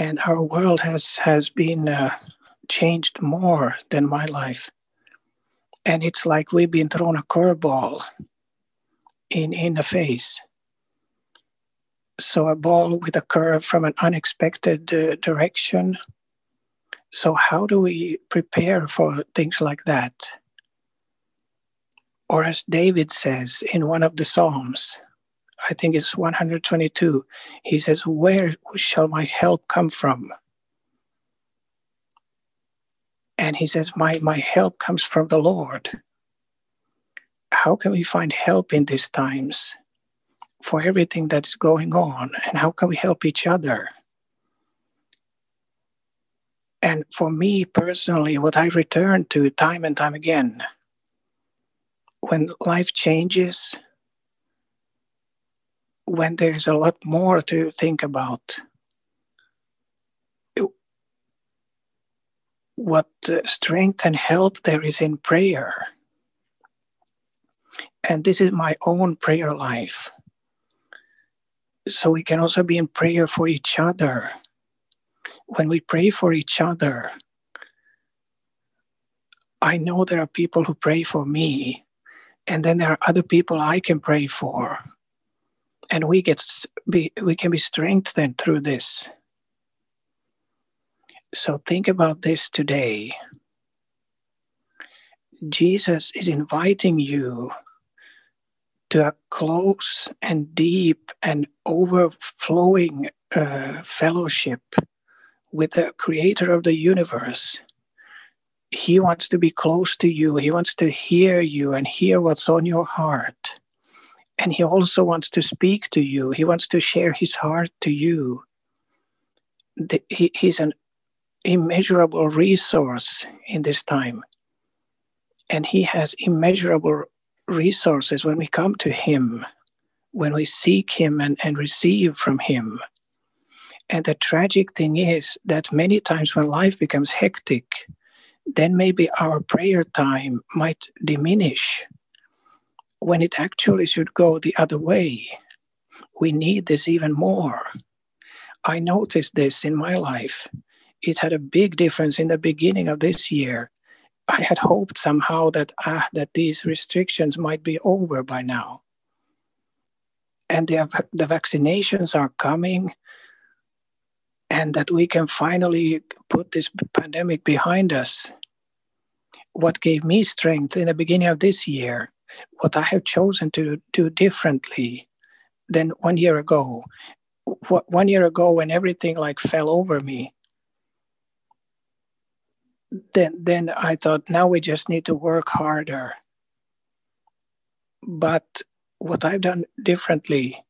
and our world has has been uh, changed more than my life. And it's like we've been thrown a curveball in in the face. So a ball with a curve from an unexpected uh, direction. So how do we prepare for things like that? Or as david says in one of the psalms i think it's 122 he says where shall my help come from? And he says my my help comes from the lord. How can we find help in these times for everything that's going on? And how can we help each other? And for me personally what i return to time and time again when life changes when there's a lot more to think about what strength and help there is in prayer. And this is my own prayer life. So we can also be in prayer for each other. When we pray for each other, I know there are people who pray for me, and then there are other people I can pray for. And we get be, we can be strengthened through this. So think about this today. Jesus is inviting you to a close and deep and overflowing uh, fellowship with the creator of the universe. He wants to be close to you. He wants to hear you and hear what's on your heart. And he also wants to speak to you. He wants to share his heart to you. The, he, he's an immeasurable resource in this time. And He has immeasurable resources when we come to Him, when we seek Him and, and receive from Him. And the tragic thing is that many times when life becomes hectic, then maybe our prayer time might diminish when it actually should go the other way. We need this even more. I noticed this in my life it had a big difference in the beginning of this year. I had hoped somehow that ah, that these restrictions might be over by now, and the the vaccinations are coming, and that we can finally put this pandemic behind us. What gave me strength in the beginning of this year, what I have chosen to do differently than one year ago. One year ago, when everything like fell over me, then then I thought now we just need to work harder. But what I've done differently,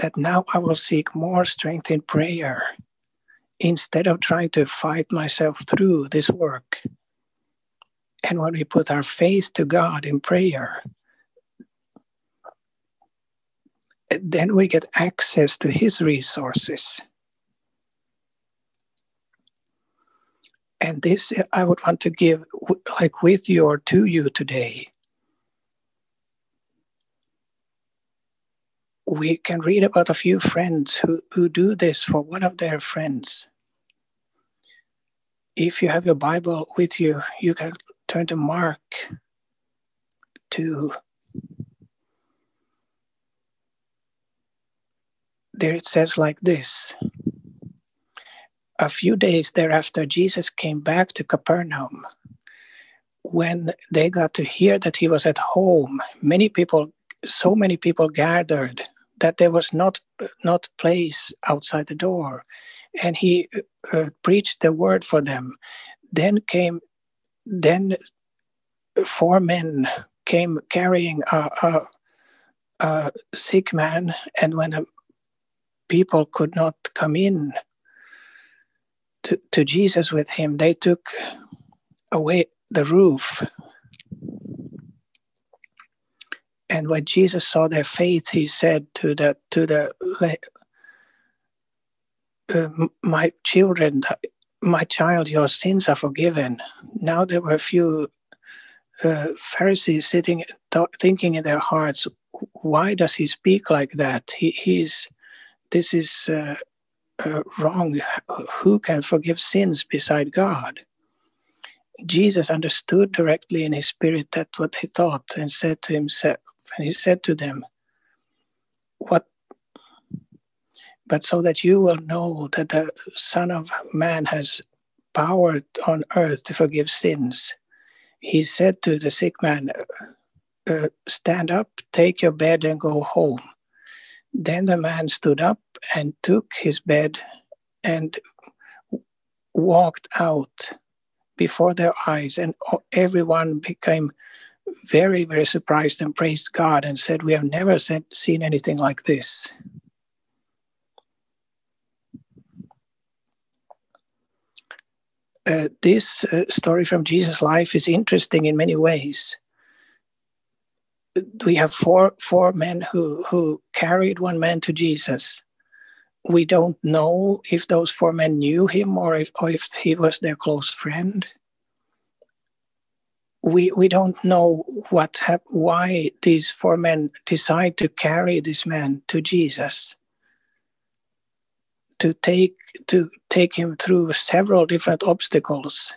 that now I will seek more strength in prayer instead of trying to fight myself through this work. And when we put our faith to God in prayer, then we get access to His resources And this I would want to give, like with you or to you today. We can read about a few friends who, who do this for one of their friends. If you have your Bible with you, you can turn to Mark 2. There it says like this a few days thereafter, Jesus came back to Capernaum. When they got to hear that he was at home, many people, so many people gathered that there was not not place outside the door, and he uh, preached the word for them. Then came, then four men came carrying a, a, a sick man, and when people could not come in, to, to Jesus with him, they took away the roof. And when Jesus saw their faith, he said to the to the uh, my children, my child, your sins are forgiven. Now there were a few uh, Pharisees sitting, th- thinking in their hearts, why does he speak like that? He, he's this is uh, uh, wrong. Who can forgive sins beside God? Jesus understood directly in his spirit that what he thought and said to himself, and he said to them, What but so that you will know that the Son of Man has power on earth to forgive sins. He said to the sick man, uh, Stand up, take your bed, and go home. Then the man stood up and took his bed and walked out before their eyes, and everyone became very, very surprised and praised God and said, We have never seen anything like this. Uh, this uh, story from Jesus' life is interesting in many ways. We have four four men who who carried one man to Jesus. We don't know if those four men knew him or if or if he was their close friend. We we don't know what hap- why these four men decide to carry this man to Jesus to take to take him through several different obstacles.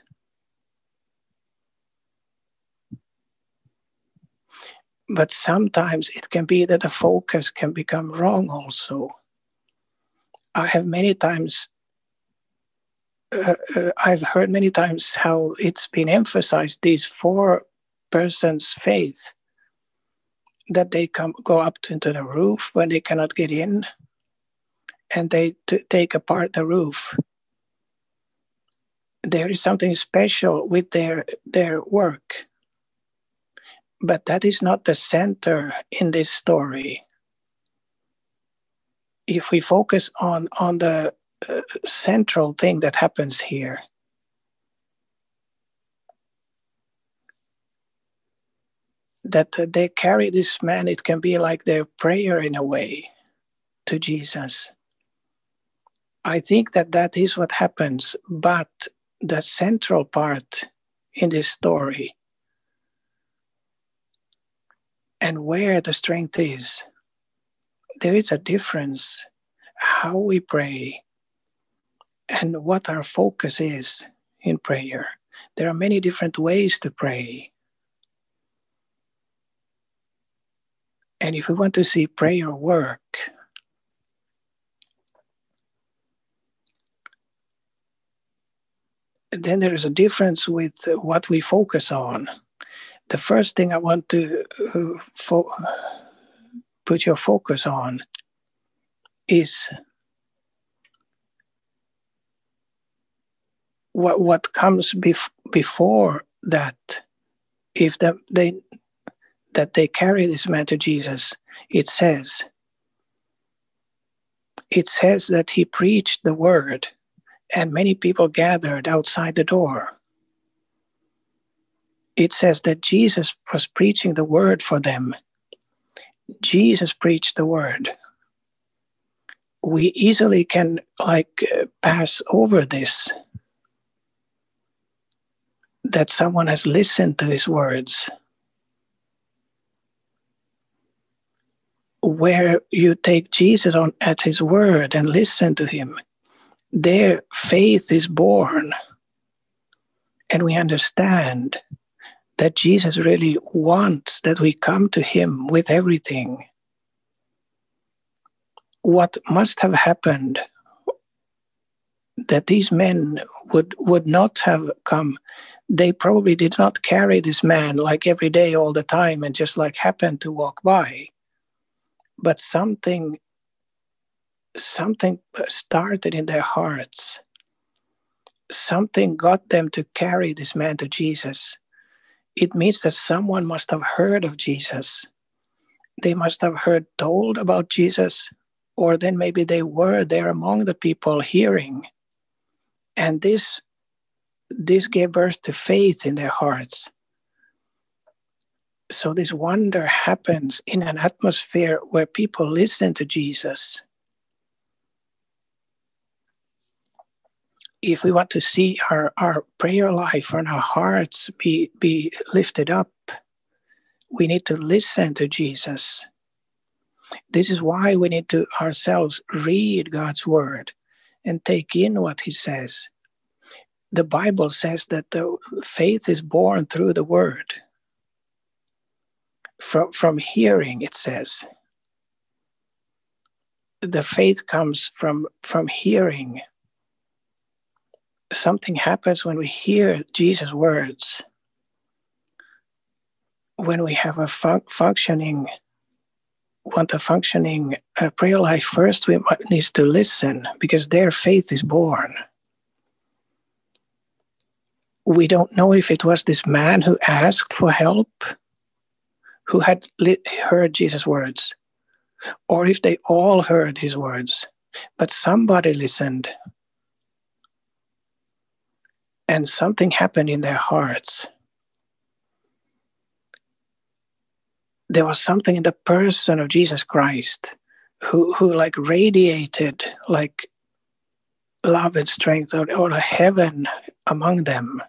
But sometimes it can be that the focus can become wrong also. I have many times uh, uh, i've heard many times how it's been emphasized these four persons faith that they come go up into the roof when they cannot get in and they t- take apart the roof. There is something special with their their work, but that is not the center in this story. If we focus on on the uh, central thing that happens here, that they carry this man, it can be like their prayer in a way to Jesus. I think that that is what happens, but the central part in this story and where the strength is, there is a difference how we pray and what our focus is in prayer. There are many different ways to pray. And if we want to see prayer work, then there is a difference with what we focus on. The first thing I want to uh, fo- put your focus on is what what comes bef- before that. If the, they that they carry this man to Jesus, it says it says that he preached the word and many people gathered outside the door. It says that Jesus was preaching the word for them. Jesus preached the word. We easily can like uh, pass over this that someone has listened to his words. Where you take Jesus on at his word and listen to him their faith is born. And we understand that Jesus really wants that we come to him with everything. What must have happened that these men would would not have come they probably did not carry this man like every day all the time and just like happened to walk by but something something started in their hearts. Something got them to carry this man to Jesus. It means that someone must have heard of Jesus. They must have heard told about Jesus, or then maybe they were there among the people hearing. And this, this gave birth to faith in their hearts. So this wonder happens in an atmosphere where people listen to Jesus if we want to see our, our prayer life and our hearts be, be lifted up, we need to listen to Jesus. This is why we need to ourselves read God's word and take in what he says. The Bible says that the faith is born through the word. From, from hearing, it says. The faith comes from, from hearing. Something happens when we hear Jesus' words. When we have a fun- functioning want a functioning uh, prayer life, first we need to listen because their faith is born. We don't know if it was this man who asked for help, who had li- heard Jesus' words, or if they all heard his words, but somebody listened. And something happened in their hearts. there was something in the person of Jesus Christ who, who like radiated like love and strength or, or heaven among them.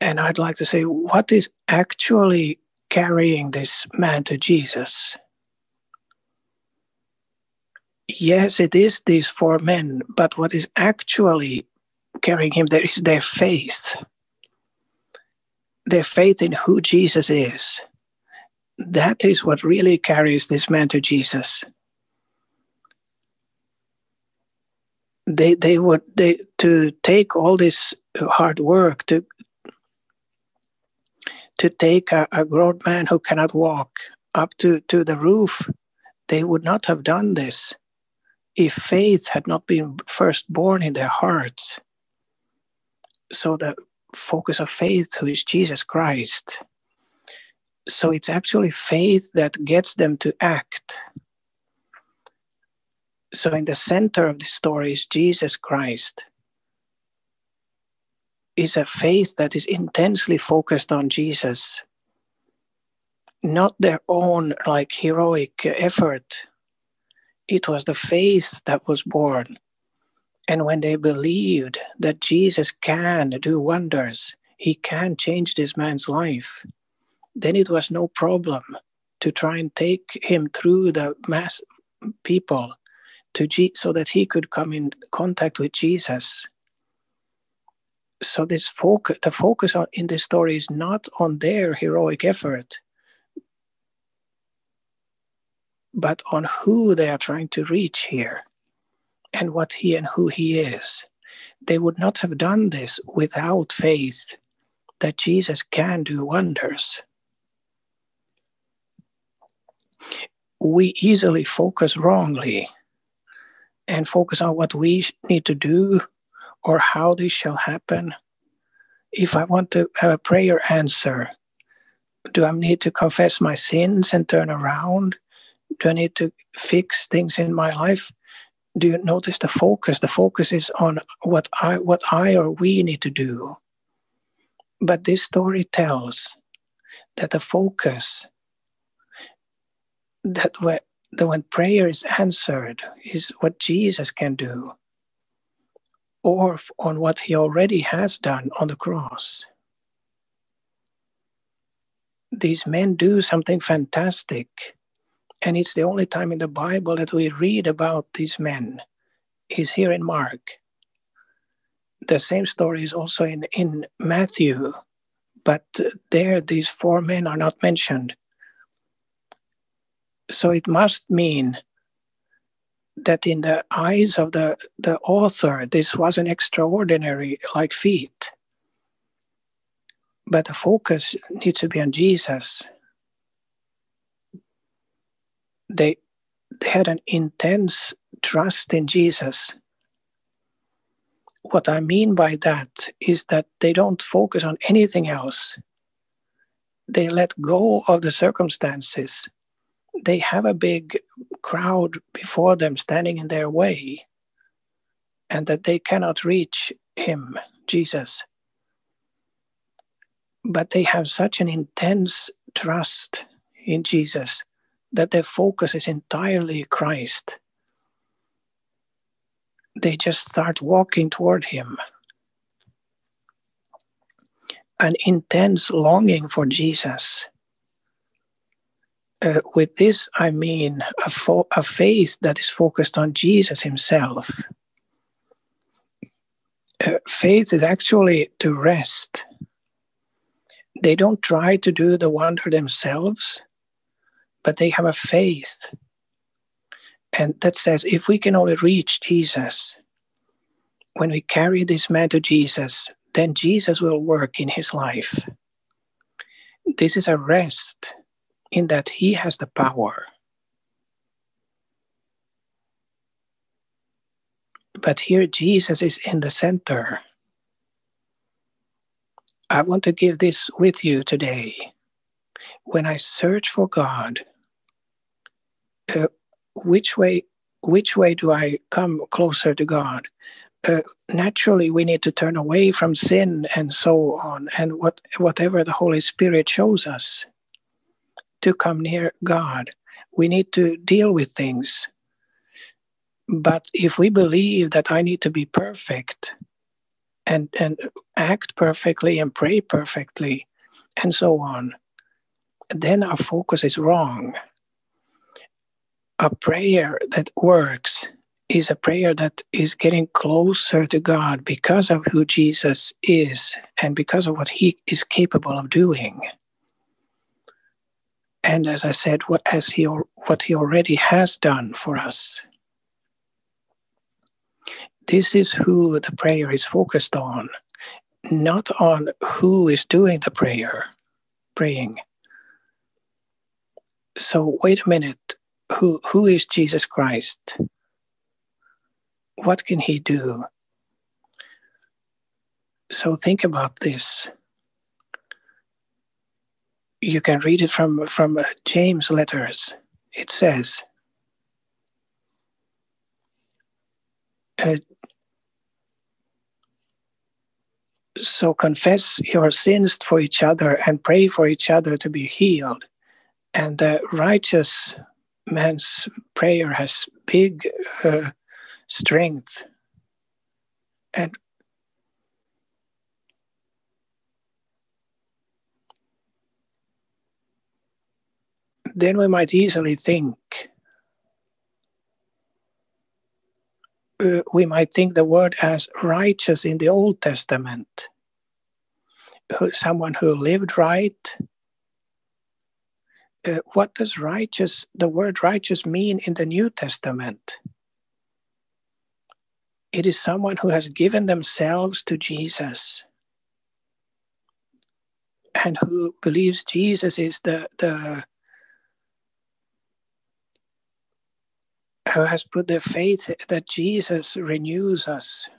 And I'd like to say, what is actually carrying this man to Jesus? Yes, it is these four men, but what is actually carrying him there is their faith their faith in who Jesus is. That is what really carries this man to Jesus. They they would they to take all this hard work to to take a, a grown man who cannot walk up to, to the roof, they would not have done this if faith had not been first born in their hearts. So the focus of faith, who is Jesus Christ. So it's actually faith that gets them to act. So, in the center of the story is Jesus Christ. Is a faith that is intensely focused on Jesus, not their own like heroic effort. It was the faith that was born and when they believed that Jesus can do wonders, he can change this man's life, then it was no problem to try and take him through the mass people to G- so that he could come in contact with Jesus. So this focus, the focus on, in this story is not on their heroic effort, but on who they are trying to reach here and what he and who he is. They would not have done this without faith that Jesus can do wonders. We easily focus wrongly and focus on what we need to do or how this shall happen. If I want to have a prayer answer, do I need to confess my sins and turn around? Do I need to fix things in my life? do you notice the focus? The focus is on what I what I or we need to do. But this story tells that the focus that when, that when prayer is answered is what Jesus can do or on what he already has done on the cross. These men do something fantastic and it's the only time in the Bible that we read about these men is here in Mark. The same story is also in, in Matthew, but there these four men are not mentioned. So it must mean that in the eyes of the, the author, this was an extraordinary like feat. But the focus needs to be on Jesus they they had an intense trust in Jesus. What I mean by that is that they don't focus on anything else. They let go of the circumstances. They have a big crowd before them standing in their way, and that they cannot reach him, Jesus. But they have such an intense trust in Jesus that their focus is entirely Christ. They just start walking toward Him. An intense longing for Jesus. Uh, with this, I mean a, fo- a faith that is focused on Jesus himself. Uh, faith is actually to rest. They don't try to do the wonder themselves, but they have a faith. And that says if we can only reach Jesus, when we carry this man to Jesus, then Jesus will work in his life. This is a rest in that he has the power. But here Jesus is in the center. I want to give this with you today. When I search for God, which way which way do I come closer to God? Uh, naturally, we need to turn away from sin and so on, and what whatever the Holy Spirit shows us to come near God. We need to deal with things. But if we believe that I need to be perfect and, and act perfectly and pray perfectly and so on, then our focus is wrong. A prayer that works is a prayer that is getting closer to God because of who Jesus is and because of what he is capable of doing and as I said, what as he what he already has done for us. This is who the prayer is focused on, not on who is doing the prayer, praying. So wait a minute, who who is Jesus Christ? What can he do? So think about this you can read it from from uh, James letters. It says, uh, "So confess your sins for each other and pray for each other to be healed." And the righteous man's prayer has big uh, strength and then we might easily think uh, we might think the word as righteous in the Old Testament, someone who lived right. Uh, what does righteous, the word righteous, mean in the New Testament? It is someone who has given themselves to Jesus and who believes Jesus is the, the who has put their faith that Jesus renews us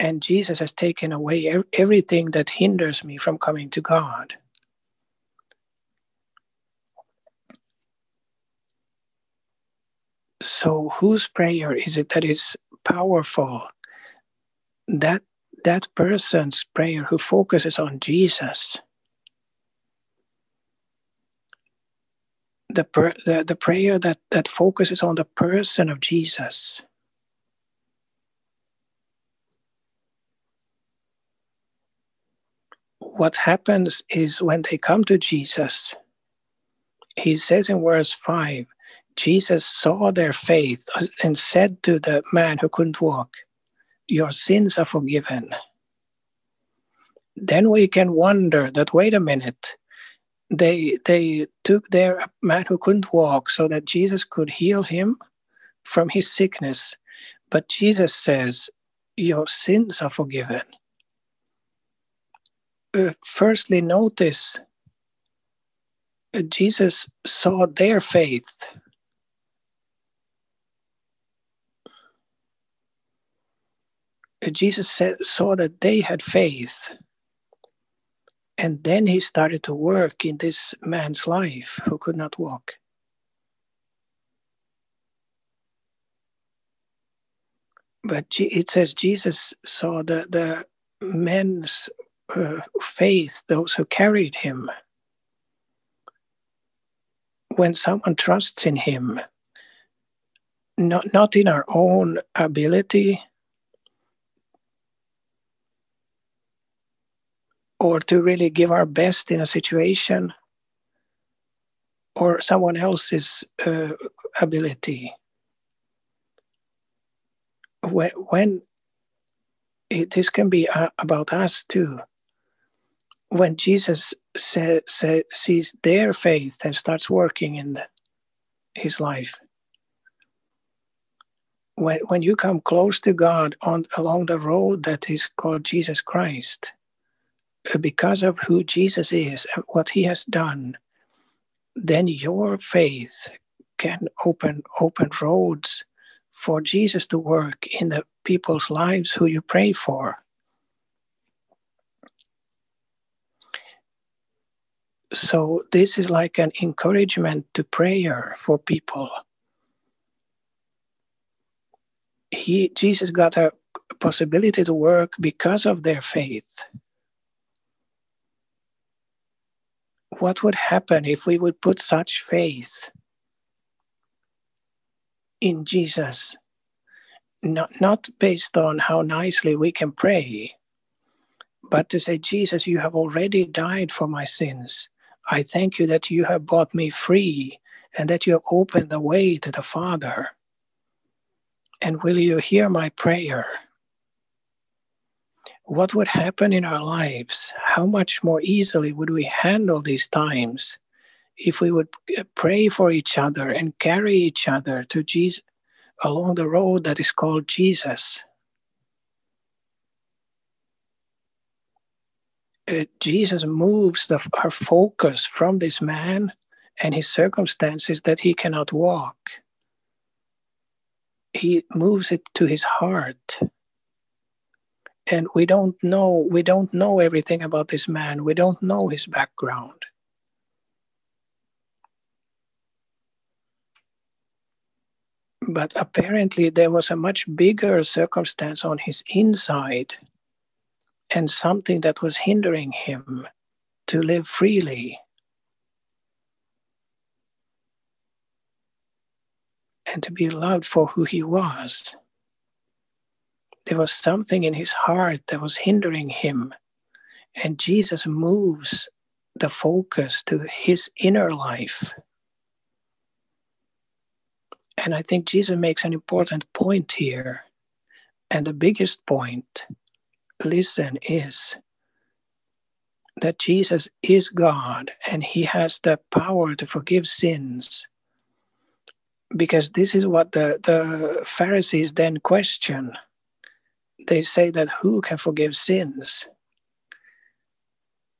and Jesus has taken away everything that hinders me from coming to God. So, whose prayer is it that is powerful? That that person's prayer who focuses on Jesus the, per, the, the prayer that, that focuses on the person of Jesus. What happens is when they come to Jesus, he says in verse 5 Jesus saw their faith and said to the man who couldn't walk, Your sins are forgiven. Then we can wonder that, wait a minute, they they took their man who couldn't walk so that Jesus could heal him from his sickness. But Jesus says, Your sins are forgiven. Uh, firstly, notice uh, Jesus saw their faith. Jesus said, saw that they had faith and then he started to work in this man's life who could not walk. But it says Jesus saw the, the men's uh, faith, those who carried him. When someone trusts in him, not, not in our own ability, or to really give our best in a situation, or someone else's uh, ability. When, when it, this can be uh, about us too. When Jesus sees their faith and starts working in the, his life, when, when you come close to God on along the road that is called Jesus Christ, because of who Jesus is what he has done, then your faith can open open roads for Jesus to work in the people's lives who you pray for. So this is like an encouragement to prayer for people. He Jesus got a possibility to work because of their faith. What would happen if we would put such faith in Jesus, not, not based on how nicely we can pray, but to say, Jesus, you have already died for my sins. I thank you that you have bought me free and that you have opened the way to the Father. And will you hear my prayer? What would happen in our lives? How much more easily would we handle these times if we would uh, pray for each other and carry each other to Jesus along the road that is called Jesus? Uh, Jesus moves the, our focus from this man and his circumstances that he cannot walk. He moves it to his heart and we don't know we don't know everything about this man. We don't know his background. But apparently there was a much bigger circumstance on his inside and something that was hindering him to live freely. And to be loved for who he was there was something in his heart that was hindering him. And Jesus moves the focus to his inner life. And I think Jesus makes an important point here. And the biggest point, listen, is that Jesus is God and he has the power to forgive sins. Because this is what the, the Pharisees then question they say that who can forgive sins?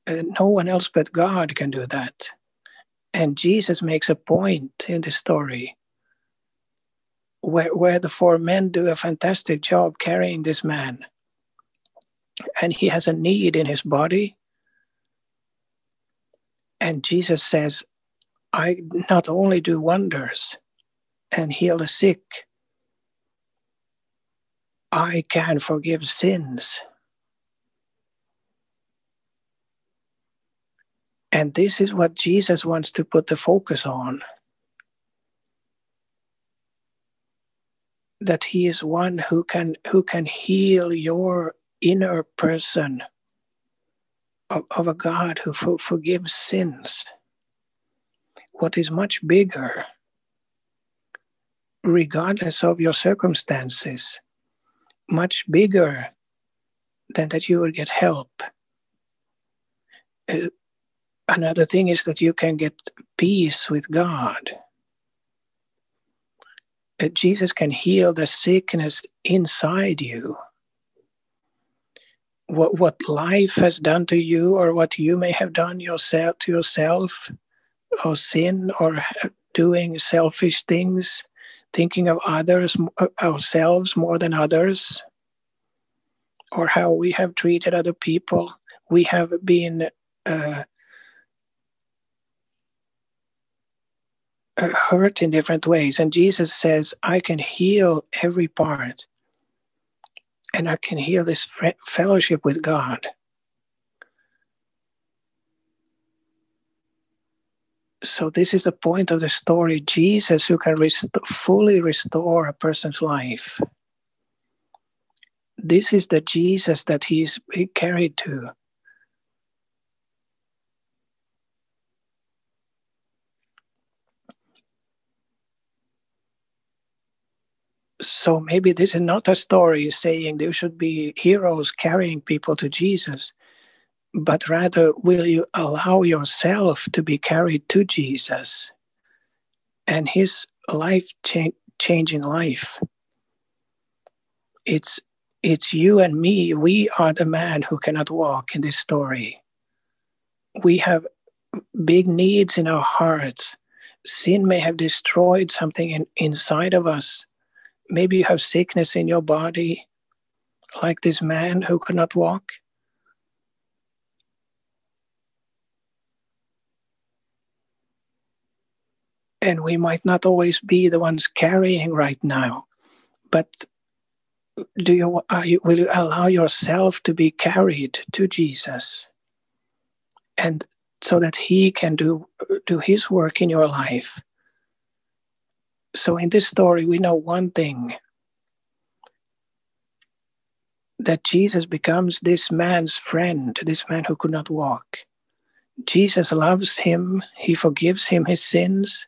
Uh, no one else but God can do that. And Jesus makes a point in the story where, where the four men do a fantastic job carrying this man. And he has a need in his body. And Jesus says, I not only do wonders and heal the sick, I can forgive sins. And this is what Jesus wants to put the focus on. That he is one who can who can heal your inner person of, of a God who for, forgives sins. What is much bigger, regardless of your circumstances, much bigger than that you will get help. Uh, another thing is that you can get peace with God. Uh, Jesus can heal the sickness inside you. What, what life has done to you, or what you may have done yourself to yourself, or sin, or doing selfish things, thinking of others, ourselves more than others, or how we have treated other people. We have been uh, uh hurt in different ways. And Jesus says, I can heal every part, and I can heal this fellowship with God. so this is the point of the story. Jesus who can rest- fully restore a person's life. This is the jesus that he's he carried to. So maybe this is not a story saying there should be heroes carrying people to jesus but rather will you allow yourself to be carried to Jesus and his life cha- changing life? It's it's you and me. We are the man who cannot walk in this story. We have big needs in our hearts. Sin may have destroyed something in, inside of us. Maybe you have sickness in your body, like this man who could not walk. And we might not always be the ones carrying right now, but do you, you, will you allow yourself to be carried to Jesus? And so that he can do do his work in your life. So in this story we know one thing that Jesus becomes this man's friend this man who could not walk. Jesus loves him. He forgives him his sins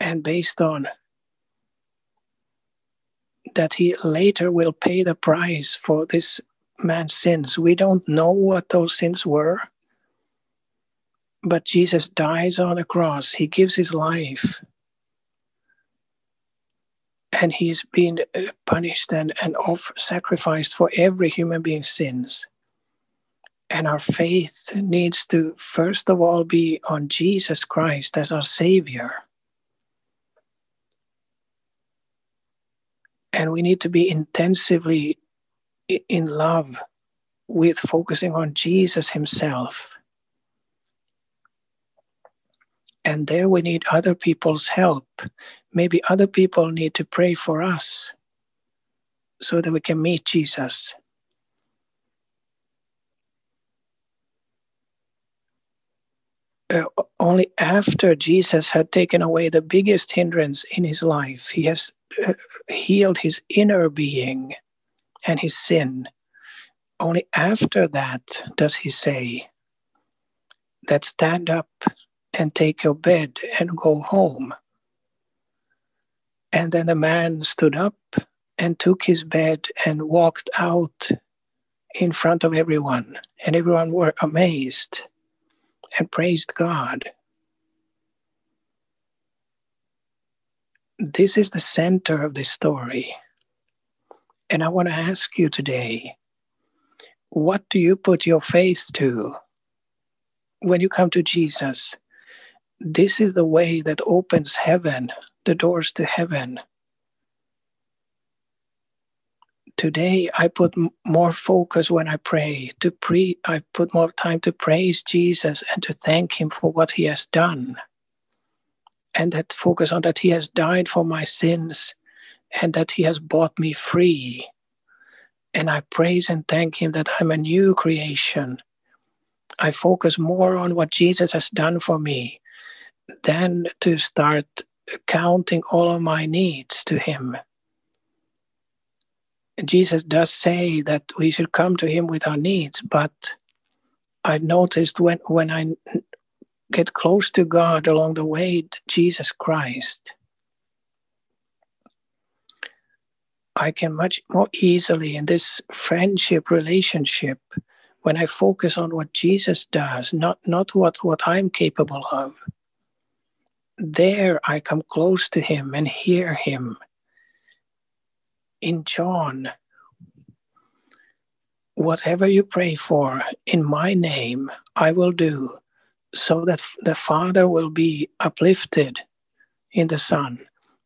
and based on that he later will pay the price for this man's sins. We don't know what those sins were, but Jesus dies on the cross. He gives his life. And he's been uh, punished and, and off, sacrificed for every human being's sins. And our faith needs to, first of all, be on Jesus Christ as our Savior and we need to be intensively in love with focusing on Jesus Himself. And there we need other people's help. Maybe other people need to pray for us so that we can meet Jesus. Uh, only after Jesus had taken away the biggest hindrance in his life, he has uh, healed his inner being and his sin. Only after that does he say that stand up and take your bed and go home. And then the man stood up and took his bed and walked out in front of everyone. And everyone were amazed and praised God. this is the center of this story. And I want to ask you today what do you put your faith to when you come to Jesus? This is the way that opens heaven, the doors to heaven. Today, I put more focus when I pray to pre. I put more time to praise Jesus and to thank Him for what He has done and that focus on that he has died for my sins and that he has bought me free. And I praise and thank him that I'm a new creation. I focus more on what Jesus has done for me than to start counting all of my needs to him. Jesus does say that we should come to him with our needs, but I've noticed when, when I get close to God along the way, Jesus Christ, I can much more easily in this friendship relationship when I focus on what Jesus does, not, not what, what I'm capable of. There I come close to him and hear him. In John, whatever you pray for in my name, I will do so that the Father will be uplifted in the Son.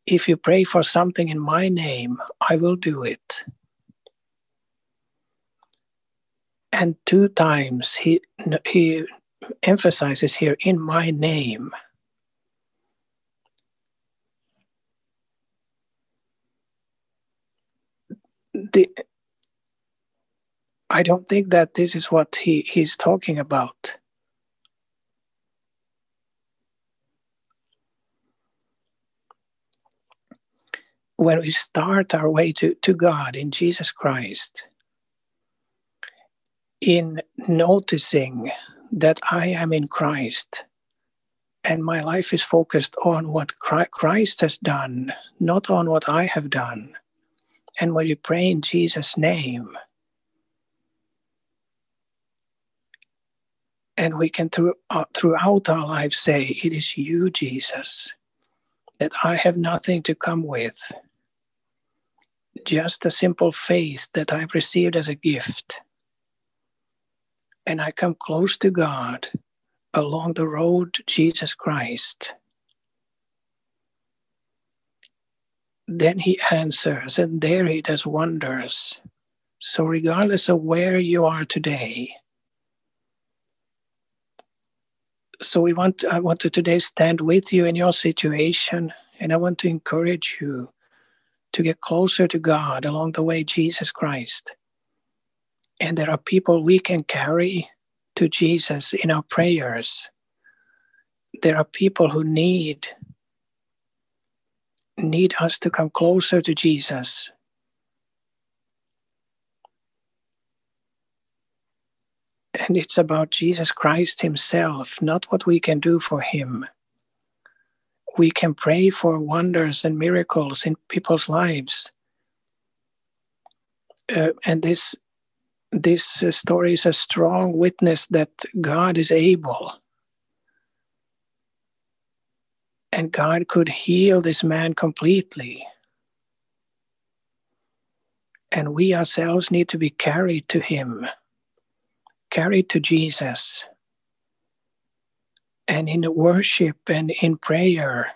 If you pray for something in my name, I will do it. And two times he, he emphasizes here, in my name. The, I don't think that this is what he, he's talking about. when we start our way to, to God in Jesus Christ, in noticing that I am in Christ, and my life is focused on what Christ has done, not on what I have done. And when you pray in Jesus' name, and we can through, uh, throughout our lives say, It is you, Jesus, that I have nothing to come with, just a simple faith that I've received as a gift. And I come close to God along the road to Jesus Christ. Then he answers, and there he does wonders. So, regardless of where you are today, so we want I want to today stand with you in your situation, and I want to encourage you to get closer to God along the way, Jesus Christ. And there are people we can carry to Jesus in our prayers. There are people who need need us to come closer to Jesus. And it's about Jesus Christ Himself, not what we can do for Him. We can pray for wonders and miracles in people's lives. Uh, and this this story is a strong witness that God is able. And God could heal this man completely. And we ourselves need to be carried to Him, carried to Jesus. And in worship and in prayer,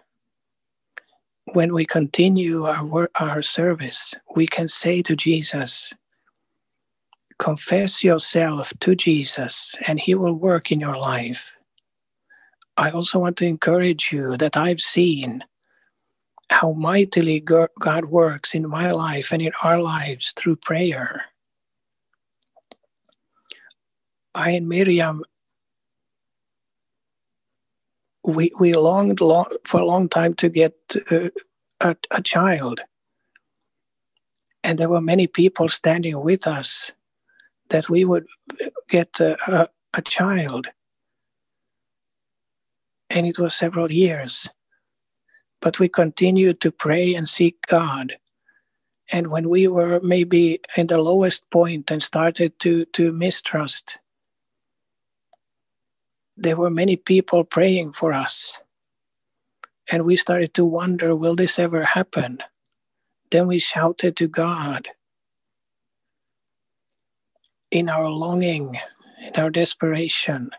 when we continue our, our service, we can say to Jesus, confess yourself to Jesus and he will work in your life. I also want to encourage you that I've seen how mightily God works in my life and in our lives through prayer. I and Miriam, we, we longed long, for a long time to get uh, a, a child. And there were many people standing with us that we would get a, a, a child. And it was several years. But we continued to pray and seek God. And when we were maybe in the lowest point and started to, to mistrust, there were many people praying for us. And we started to wonder will this ever happen? Then we shouted to God in our longing, in our desperation,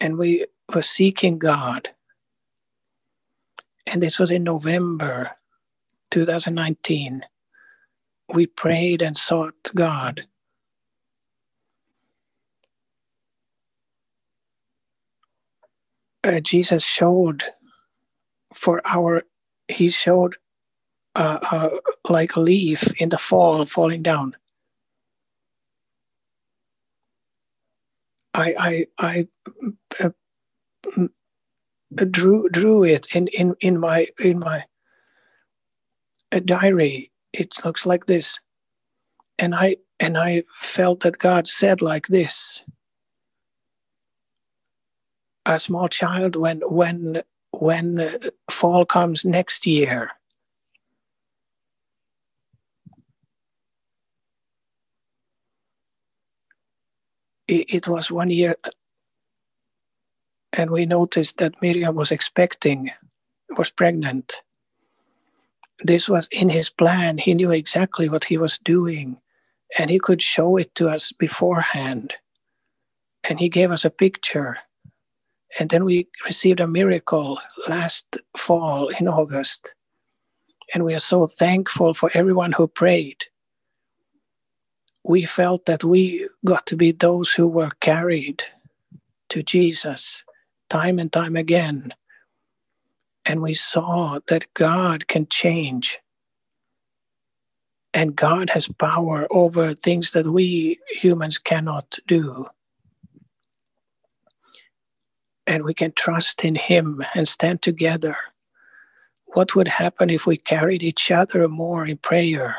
and we were seeking God. And this was in November 2019. We prayed and sought God. Uh, Jesus showed for our, he showed uh, uh, like a leaf in the fall falling down. I I I uh, drew drew it in in in my in my diary. It looks like this, and I and I felt that God said like this. A small child, when when when uh, fall comes next year, it, was one year and we noticed that Miriam was expecting, was pregnant. This was in his plan. He knew exactly what he was doing, and he could show it to us beforehand. And he gave us a picture. And then we received a miracle last fall in August. And we are so thankful for everyone who prayed we felt that we got to be those who were carried to Jesus time and time again. And we saw that God can change. And God has power over things that we humans cannot do. And we can trust in Him and stand together. What would happen if we carried each other more in prayer?